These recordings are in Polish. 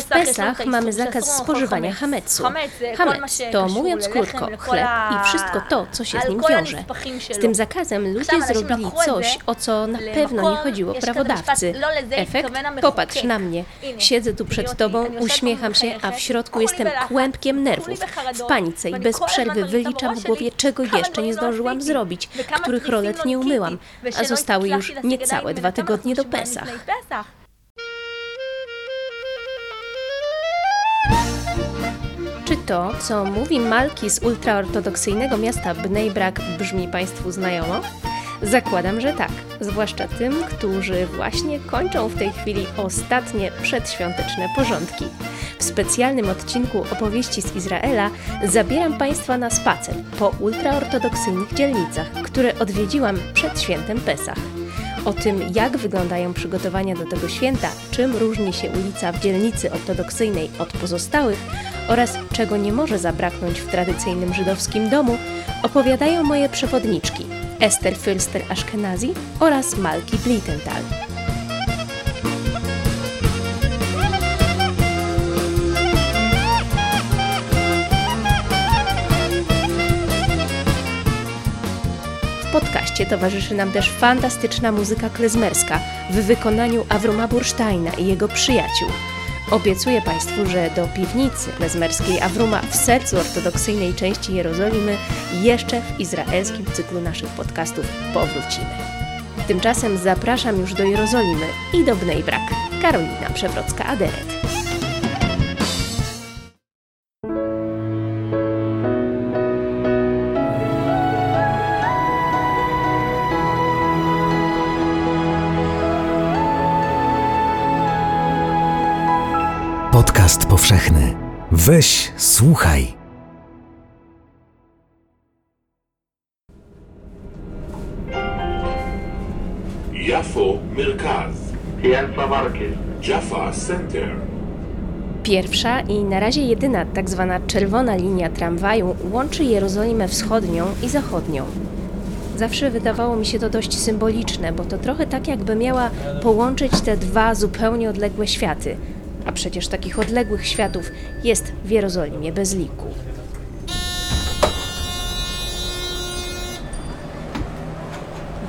W Pesach mamy zakaz spożywania hametsu. Hametz to, mówiąc krótko, chleb i wszystko to, co się z nim wiąże. Z tym zakazem ludzie zrobili coś, o co na pewno nie chodziło prawodawcy. Efekt? Popatrz na mnie. Siedzę tu przed tobą, uśmiecham się, a w środku jestem kłębkiem nerwów. W panice i bez przerwy wyliczam w głowie, czego jeszcze nie zdążyłam zrobić, których rolet nie umyłam, a zostały już niecałe dwa tygodnie do Pesach. Czy to, co mówi Malki z ultraortodoksyjnego miasta Bnei Brak brzmi Państwu znajomo? Zakładam, że tak, zwłaszcza tym, którzy właśnie kończą w tej chwili ostatnie przedświąteczne porządki. W specjalnym odcinku opowieści z Izraela zabieram Państwa na spacer po ultraortodoksyjnych dzielnicach, które odwiedziłam przed świętem Pesach. O tym, jak wyglądają przygotowania do tego święta, czym różni się ulica w dzielnicy ortodoksyjnej od pozostałych oraz czego nie może zabraknąć w tradycyjnym żydowskim domu, opowiadają moje przewodniczki Esther Fülster-Ashkenazi oraz Malki Blitenthal. W podcaście towarzyszy nam też fantastyczna muzyka klezmerska w wykonaniu Avroma Bursteina i jego przyjaciół. Obiecuję Państwu, że do piwnicy klezmerskiej Avruma w sercu ortodoksyjnej części Jerozolimy jeszcze w izraelskim cyklu naszych podcastów powrócimy. Tymczasem zapraszam już do Jerozolimy i do Bnei Brak. Karolina Przewrocka-Aderet. Weź, słuchaj. Jafo Mirkaz. Jaffa Center. Pierwsza i na razie jedyna tak zwana czerwona linia tramwaju łączy Jerozolimę Wschodnią i Zachodnią. Zawsze wydawało mi się to dość symboliczne, bo to trochę tak, jakby miała połączyć te dwa zupełnie odległe światy a przecież takich odległych światów jest w Jerozolimie bez liku.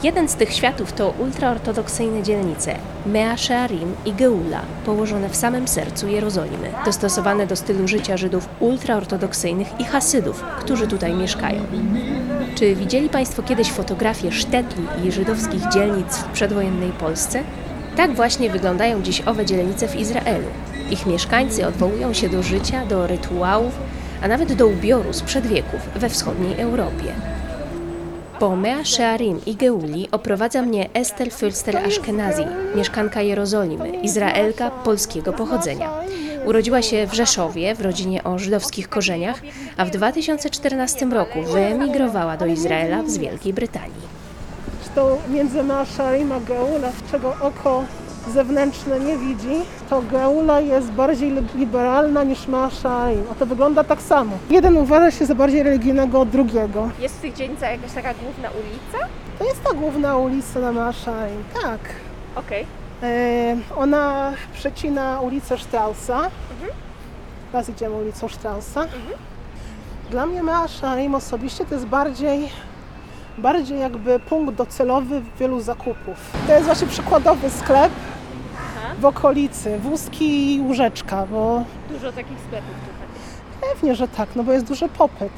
Jeden z tych światów to ultraortodoksyjne dzielnice Mea Shearim i Geula, położone w samym sercu Jerozolimy, dostosowane do stylu życia Żydów ultraortodoksyjnych i Hasydów, którzy tutaj mieszkają. Czy widzieli Państwo kiedyś fotografie sztetli i żydowskich dzielnic w przedwojennej Polsce? Tak właśnie wyglądają dziś owe dzielnice w Izraelu. Ich mieszkańcy odwołują się do życia, do rytuałów, a nawet do ubioru sprzed wieków we wschodniej Europie. Po Mea Shearim i Geuli oprowadza mnie Esther Fülster-Ashkenazi, mieszkanka Jerozolimy, Izraelka polskiego pochodzenia. Urodziła się w Rzeszowie w rodzinie o żydowskich korzeniach, a w 2014 roku wyemigrowała do Izraela z Wielkiej Brytanii. To między Measharim a Geula, czego oko zewnętrzne nie widzi, to Geula jest bardziej li- liberalna niż Measharim. A to wygląda tak samo. Jeden uważa się za bardziej religijnego od drugiego. Jest w tych dzielnicach jakaś taka główna ulica? To jest ta główna ulica na Measharim, tak. Okej. E, ona przecina ulicę Straussa. Teraz idziemy ulicą Straussa. Dla mnie Measharim osobiście to jest bardziej, bardziej jakby punkt docelowy wielu zakupów. To jest właśnie przykładowy sklep w okolicy, wózki i łóżeczka, bo Dużo takich sklepów tutaj. pewnie, że tak, no bo jest duży popyt.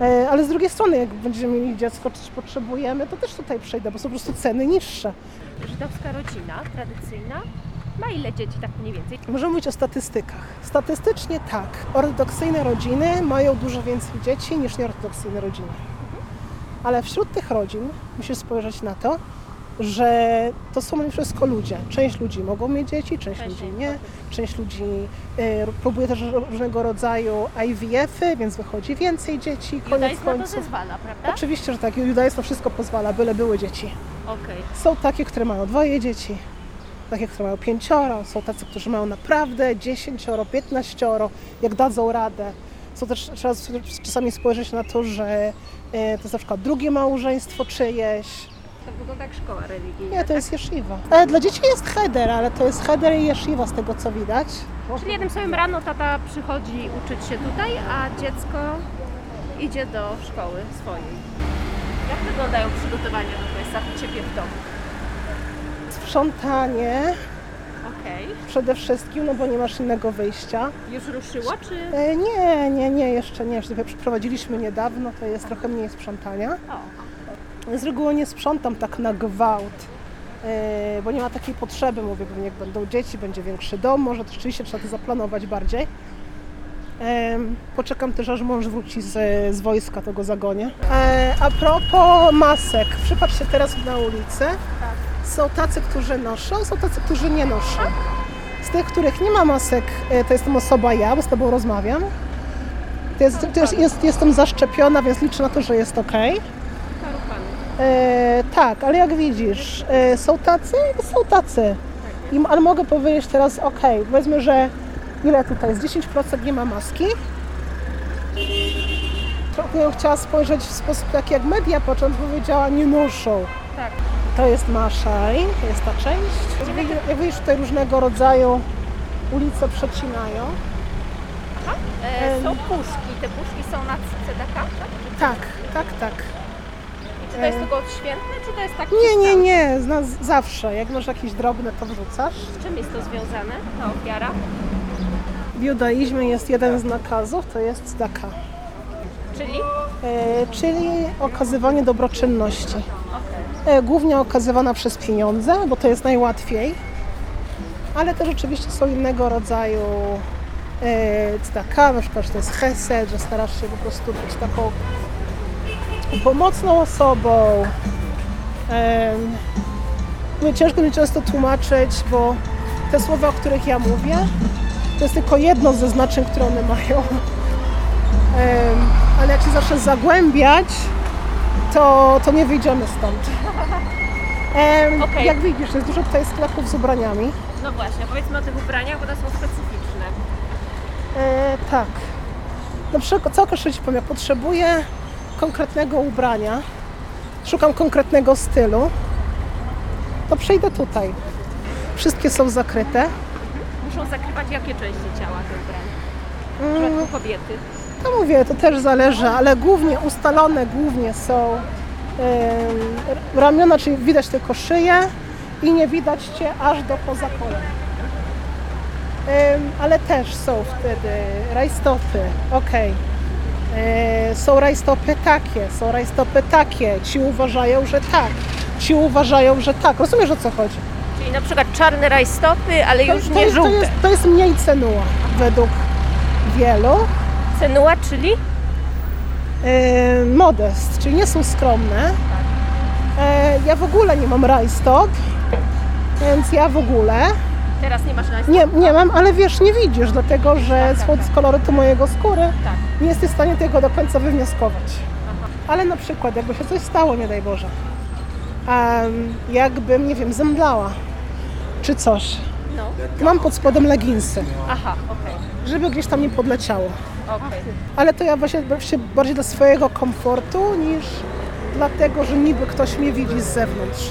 E, Ale z drugiej strony, jak będziemy mieli dziecko, czy potrzebujemy, to też tutaj przejdę, bo są po prostu ceny niższe. Żydowska rodzina, tradycyjna, ma ile dzieci tak mniej więcej? Możemy mówić o statystykach. Statystycznie tak. Ortodoksyjne rodziny mają dużo więcej dzieci niż nieortodoksyjne rodziny. Ale wśród tych rodzin musisz spojrzeć na to, że to są mimo wszystko ludzie. Część ludzi mogą mieć dzieci, część Część ludzi nie. Część ludzi y, próbuje też różnego rodzaju IVF-y, więc wychodzi więcej dzieci, koniec na to końców. zezwala, prawda? Oczywiście, że tak. Judaizm na wszystko pozwala, byle były dzieci. Okej. Są takie, które mają dwoje dzieci, takie, które mają pięcioro, są tacy, którzy mają naprawdę dziesięcioro, piętnaścioro, jak dadzą radę. Są też, trzeba czasami spojrzeć na to, że e, to jest na przykład drugie małżeństwo czyjeś. To wygląda jak szkoła religijna. Nie, to jest jesziwa. E, dla dzieci jest heder, ale to jest heder i jesziwa z tego co widać. Czyli jednym słowem rano tata przychodzi uczyć się tutaj, a dziecko idzie do szkoły swojej. Jak wyglądają przygotowania do Questa u Ciebie w domu? Sprzątanie Okej. przede wszystkim, no bo nie masz innego wyjścia. Już ruszyło, czy... E, nie, nie, nie, jeszcze nie. Jeszcze przeprowadziliśmy niedawno, to jest trochę mniej sprzątania. O, Z reguły nie sprzątam tak na gwałt, e, bo nie ma takiej potrzeby. Mówię, pewnie jak będą dzieci, będzie większy dom, może to rzeczywiście trzeba to zaplanować bardziej. Em, Poczekam też, aż mąż wróci z, z wojska, to go zagonię. E, A propos masek, przypatrzcie teraz na ulicę. Są tacy, którzy noszą, są tacy, którzy nie noszą. Z tych, których nie ma masek, e, to jestem osoba ja, bo z Tobą rozmawiam. To jest, to jest, jest, jestem zaszczepiona, więc liczę na to, że jest ok. E, tak, ale jak widzisz, e, są tacy są tacy. I, ale mogę powiedzieć teraz, ok, powiedzmy, że ile tutaj jest? 10% nie ma maski. Trochę chciała spojrzeć w sposób taki jak media początku powiedziała, nie noszą. Tak. To jest Maszaj, to jest ta część. Jak widzisz- tutaj różnego rodzaju ulice przecinają. E, są puszki. Te puszki są na CDK, tak? Tak, tak, tak. I czy to jest tylko odświętne, czy to jest tak Nie, nie, czysta? nie, z nas zawsze. Jak masz jakieś drobne, to wrzucasz. Z czym jest to związane, ta ofiara? W judaizmie jest jeden z nakazów, to jest tzedaka, Czyli? e, czyli okazywanie dobroczynności. E, głównie okazywana przez pieniądze, bo to jest najłatwiej, ale też oczywiście są innego rodzaju e, tzedaka, na przykład że to jest chesed, że starasz się po prostu być taką pomocną osobą. Mówię, ciężko mi często tłumaczyć, bo te słowa, o których ja mówię, to jest tylko jedno ze znaczeń, które one mają. Ale jak się zacznę zagłębiać, to, to nie wyjdziemy stąd. Em, Okej. Jak widzisz, jest dużo tutaj sklepów z ubraniami. No właśnie, powiedzmy o tych ubraniach, bo one są specyficzne. E, tak. Na przykład, co określę Ci powiem, jak potrzebuję konkretnego ubrania, szukam konkretnego stylu, to przejdę tutaj. Wszystkie są zakryte. Muszą zakrywać jakie części ciała te ubrania? W Mm, kobiety. No mówię, to też zależy, ale głównie ustalone głównie są ramiona, czyli widać tylko szyję i nie widać Cię aż do poza kolan. Em, ale też są wtedy rajstopy, okej. E, Są rajstopy takie, są rajstopy takie. Ci uważają, że tak. Ci uważają, że tak. Rozumiesz o co chodzi? Czyli na przykład czarne rajstopy, ale już to, nie jest, to, żółte. jest, to jest mniej cenua według wielu. Cenua, czyli? E, modest, czyli nie są skromne. E, ja w ogóle nie mam rajstop, więc ja w ogóle Teraz nie masz rajstopy? nie, nie mam, ale wiesz, nie widzisz, dlatego że Tak, tak, z, z kolorytu mojego skóry Tak. nie jesteś w stanie tego do końca wywnioskować. Ale na przykład, jakby się coś stało, nie daj Boże, em, jakbym, nie wiem, zemdlała czy coś, No. mam pod spodem leginsy, Aha, okej. żeby gdzieś tam nie podleciało. Okej. Ale to ja właśnie właśnie bardziej dla swojego komfortu niż dlatego, że niby ktoś mnie widzi z zewnątrz.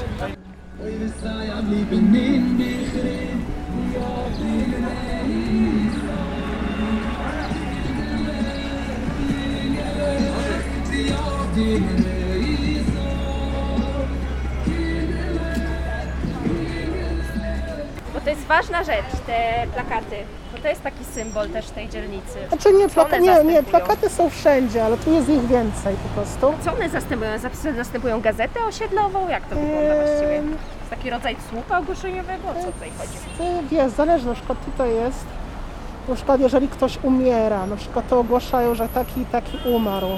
Jest ważna rzecz, te plakaty. Bo to jest taki symbol też tej dzielnicy. Znaczy nie, plaka- nie, nie, plakaty są wszędzie, ale tu jest ich więcej po prostu. Co one zastępują? Zas- Zastępują gazetę osiedlową? Jak to wygląda właściwie? Jest taki rodzaj słupa ogłoszeniowego? O co tutaj chodzi? Ty Wiesz, zależy, na przykład tutaj jest, na przykład jeżeli ktoś umiera, na przykład to ogłaszają, że taki i taki umarł.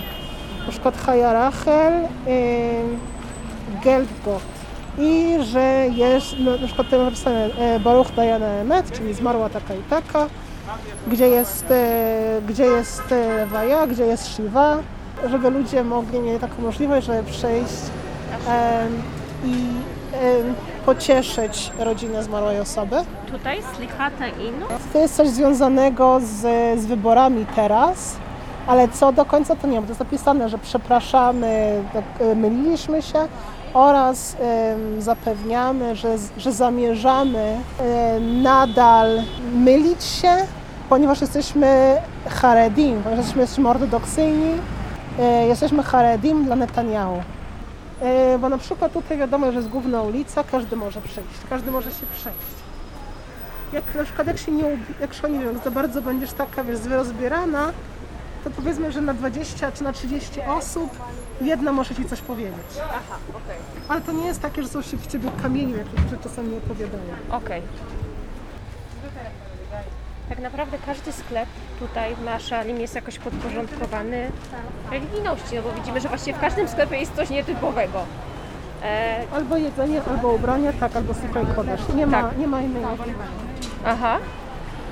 Na przykład Haja Rachel, yy, Gelbgot. I że jest, no, na przykład tutaj napisane e, Baruch Diana Emet, czyli zmarła taka i taka, gdzie jest, e, gdzie jest e, Waja, gdzie jest Shiva, żeby ludzie mogli mieli taką możliwość, żeby przyjść em, i pocieszyć rodzinę zmarłej osoby. Tutaj Slichata Inu. To jest coś związanego z, z wyborami teraz, ale co do końca to nie wiem. To jest napisane, że przepraszamy, tak, myliliśmy się oraz zapewniamy, że, że zamierzamy nadal mylić się, ponieważ jesteśmy Haredim, ponieważ jesteśmy, ortodoksyjni, e, jesteśmy Haredim dla Netanyahu. E, Bo na przykład tutaj wiadomo, że jest główna ulica, każdy może przejść, każdy może się przejść. Jak na przykład jak się nie, jak się, nie wiem, za bardzo będziesz taka, wiesz, rozbierana, to powiedzmy, że na 20 czy na 30 osób jedna może Ci coś powiedzieć. Aha, okej. Ale to nie jest takie, że są się w Ciebie kamieniem, jak niektórzy czasami opowiadają. Okej. Tak naprawdę każdy sklep tutaj w Maszalim jest jakoś podporządkowany religijności, no bo widzimy, że właściwie w każdym sklepie jest coś nietypowego. E, Albo jedzenie, albo ubranie, tak, albo super kodasz. Nie ma, Tak. nie ma innej opcji. aha,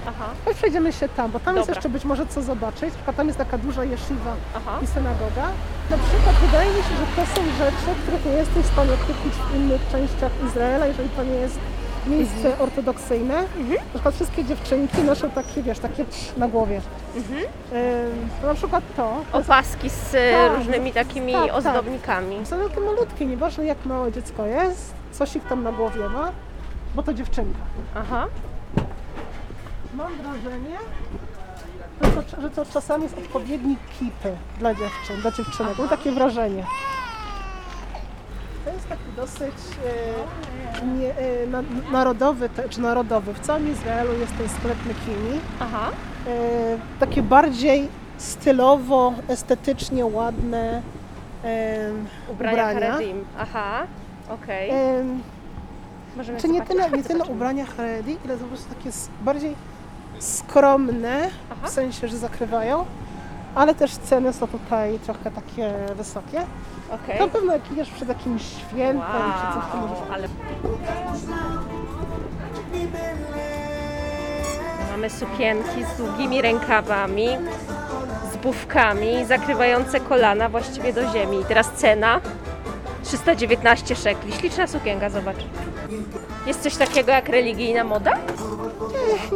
aha, Chodź przejdziemy się tam, bo tam jest Dobra. jeszcze być może co zobaczyć. Na przykład tam jest taka duża jeszywa aha. i synagoga. Na przykład wydaje mi się, że to są rzeczy, których nie jesteś w stanie kupić w innych częściach Izraela, jeżeli to nie jest miejsce Mhm. ortodoksyjne. Na przykład wszystkie dziewczynki noszą takie, wiesz, takie na głowie. Mhm. Ym, na przykład to. jest- Opaski z e, Tak, różnymi takimi tak, tak. ozdobnikami. Są takie malutkie, nieważne jak małe dziecko jest, coś ich tam na głowie ma, bo to dziewczynka. Aha, Mam wrażenie, że to, że to czasami jest odpowiednik kipy dla dziewczyn, dla dziewczynek. Mam takie wrażenie. To jest taki dosyć e, nie, e, na, narodowy, te, czy narodowy. W całym Izraelu jest ten sklep Mekini. aha, E, takie bardziej stylowo, estetycznie ładne e, ubrania, ubrania. Haredim. Aha, okej. E, Możemy Czy nie zobaczyć? tyle, nie tyle ubrania Haredi, ile po prostu takie bardziej skromne, Aha. w sensie, że zakrywają, ale też ceny są tutaj trochę takie wysokie. Okej. Na pewno jak idziesz przed jakimś świętem, czy coś, to możesz... Wow, ale... Mamy sukienki z długimi rękawami, z bufkami, zakrywające kolana właściwie do ziemi. I teraz cena 319 szekli. Śliczna sukienka, zobacz. Jest coś takiego jak religijna moda?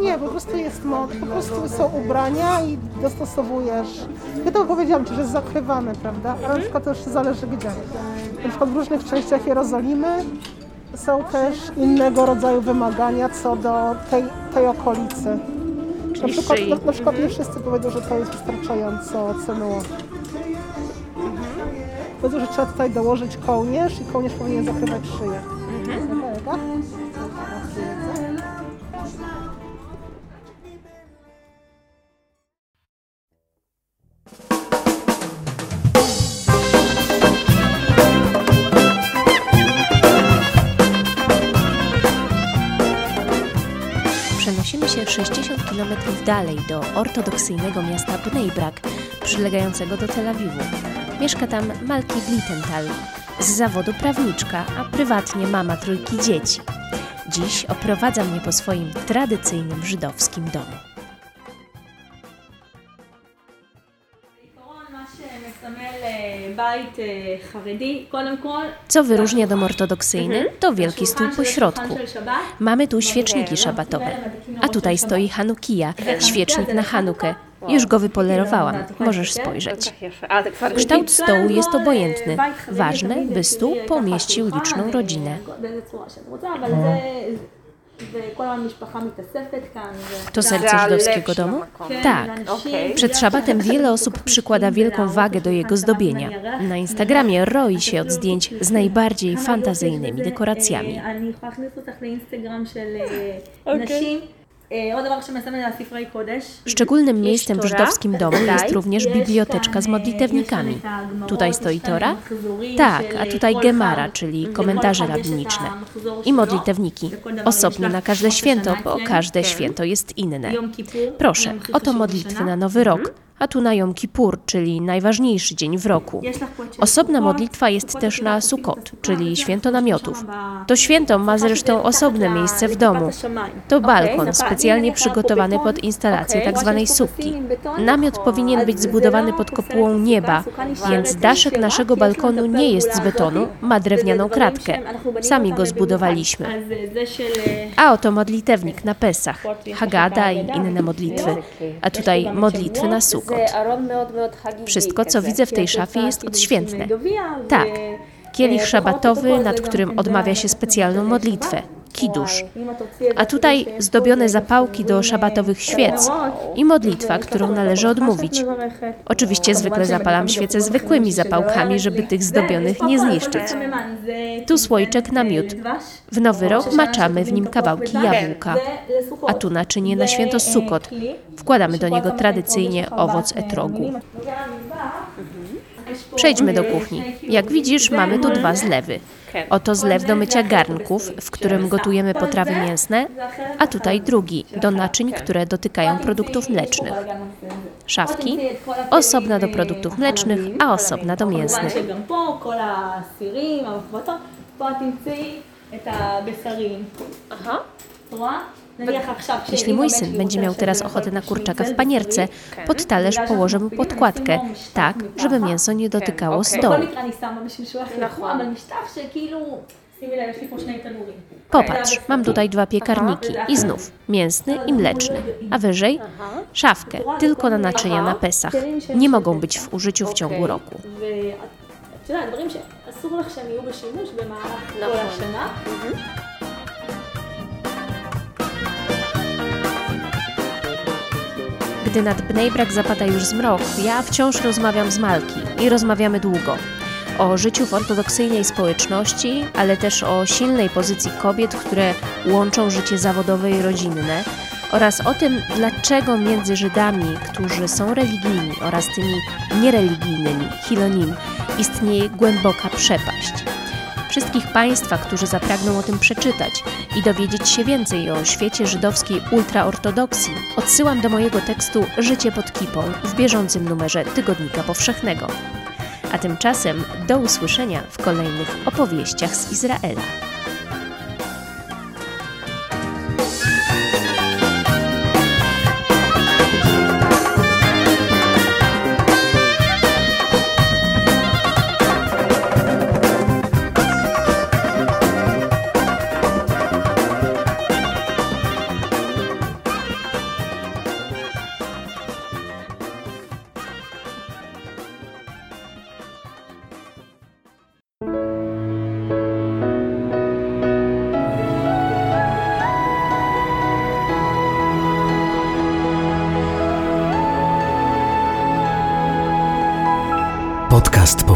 Nie, po prostu jest mod, po prostu są ubrania i dostosowujesz. Ja to powiedziałam że jest zakrywane, prawda? Ale na przykład też zależy gdzie. Na przykład w różnych częściach Jerozolimy są też innego rodzaju wymagania co do tej, tej okolicy. Na Czyli przykład, szyi. na, na przykład nie wszyscy powiedzą, że to jest wystarczająco cenuło. Powiedzą, że trzeba tutaj dołożyć kołnierz i kołnierz powinien zakrywać szyję. Przenosimy się 60 km dalej do ortodoksyjnego miasta Bnei Brak, przylegającego do Tel Awiwu. Mieszka tam Malki Blitenthal, z zawodu prawniczka, a prywatnie mama trójki dzieci. Dziś oprowadza mnie po swoim tradycyjnym żydowskim domu. Co wyróżnia dom ortodoksyjny, to wielki stół po środku. Mamy tu świeczniki szabatowe, a tutaj stoi Hanukija, świecznik na Hanukę. Już go wypolerowałam, możesz spojrzeć. Kształt stołu jest obojętny. Ważne, by stół pomieścił liczną rodzinę. To serce żydowskiego domu? Tak. Przed szabatem wiele osób przykłada wielką wagę do jego zdobienia. Na Instagramie roi się od zdjęć z najbardziej fantazyjnymi dekoracjami. Okay. Szczególnym miejscem w żydowskim domu jest również biblioteczka z modlitewnikami. Tutaj stoi Tora? Tak, a tutaj Gemara, czyli komentarze rabiniczne. I modlitewniki. Osobno na każde święto, bo każde święto jest inne. Proszę, oto modlitwy na Nowy Rok a tu na Jom Kippur, czyli najważniejszy dzień w roku. Osobna modlitwa jest też na Sukkot, czyli święto namiotów. To święto ma zresztą osobne miejsce w domu. To balkon specjalnie przygotowany pod instalację tzw. Tak sukki. Namiot powinien być zbudowany pod kopułą nieba, więc daszek naszego balkonu nie jest z betonu, ma drewnianą kratkę. Sami go zbudowaliśmy. A oto modlitewnik na Pesach, Hagada i inne modlitwy, a tutaj modlitwy na Sukkot. Wszystko, co widzę w tej szafie jest odświętne. Tak. Kielich szabatowy, nad którym odmawia się specjalną modlitwę kidusz. A tutaj zdobione zapałki do szabatowych świec i modlitwa, którą należy odmówić. Oczywiście zwykle zapalam świece zwykłymi zapałkami, żeby tych zdobionych nie zniszczyć. Tu słoiczek na miód. W nowy rok maczamy w nim kawałki jabłka. A tu naczynie na święto Sukot. Wkładamy do niego tradycyjnie owoc etrogu. Przejdźmy do kuchni. Jak widzisz, mamy tu dwa zlewy. Oto zlew do mycia garnków, w którym gotujemy potrawy mięsne, a tutaj drugi, do naczyń, które dotykają produktów mlecznych. Szafki, osobna do produktów mlecznych, a osobna do mięsnych. שגם פה, כל הסירים, המפרטות, פה את תמצאי את הבשרים. את רואה? נניח עכשיו Jeśli שאם mój הבן syn שלי będzie רוצה miał לשבת teraz ולאכול ochotę na kurczaka w שניצל panierce, בשרי, pod talerz położę mu podkładkę, tak, żeby mięso nie dotykało בכל stołu. מקרה אני שמה בשביל שהוא יחליט, אבל משטח שכאילו, שימי לב, יש לי פה שני תנורים. Popatrz, mam tutaj dwa piekarniki i znów mięsny i mleczny, a wyżej szafkę, tylko na naczynia na Pesach. Nie mogą być w użyciu w ciągu roku. ואת יודעת, דברים שאסור לך שהם יהיו בשימוש במהלך כל השנה. Gdy nad Bnejbrak zapada już zmrok, ja wciąż rozmawiam z Malki i rozmawiamy długo. O życiu w ortodoksyjnej społeczności, ale też o silnej pozycji kobiet, które łączą życie zawodowe i rodzinne, oraz o tym, dlaczego między Żydami, którzy są religijni, oraz tymi niereligijnymi, Hilonim, istnieje głęboka przepaść. Wszystkich Państwa, którzy zapragną o tym przeczytać i dowiedzieć się więcej o świecie żydowskiej ultraortodoksji, odsyłam do mojego tekstu Życie pod kipą w bieżącym numerze Tygodnika Powszechnego. A tymczasem do usłyszenia w kolejnych opowieściach z Izraela.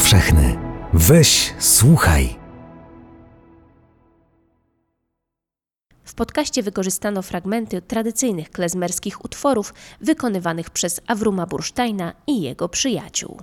Powszechny. Weź, słuchaj. W podcaście wykorzystano fragmenty tradycyjnych klezmerskich utworów wykonywanych przez Awruma Bursztajna i jego przyjaciół.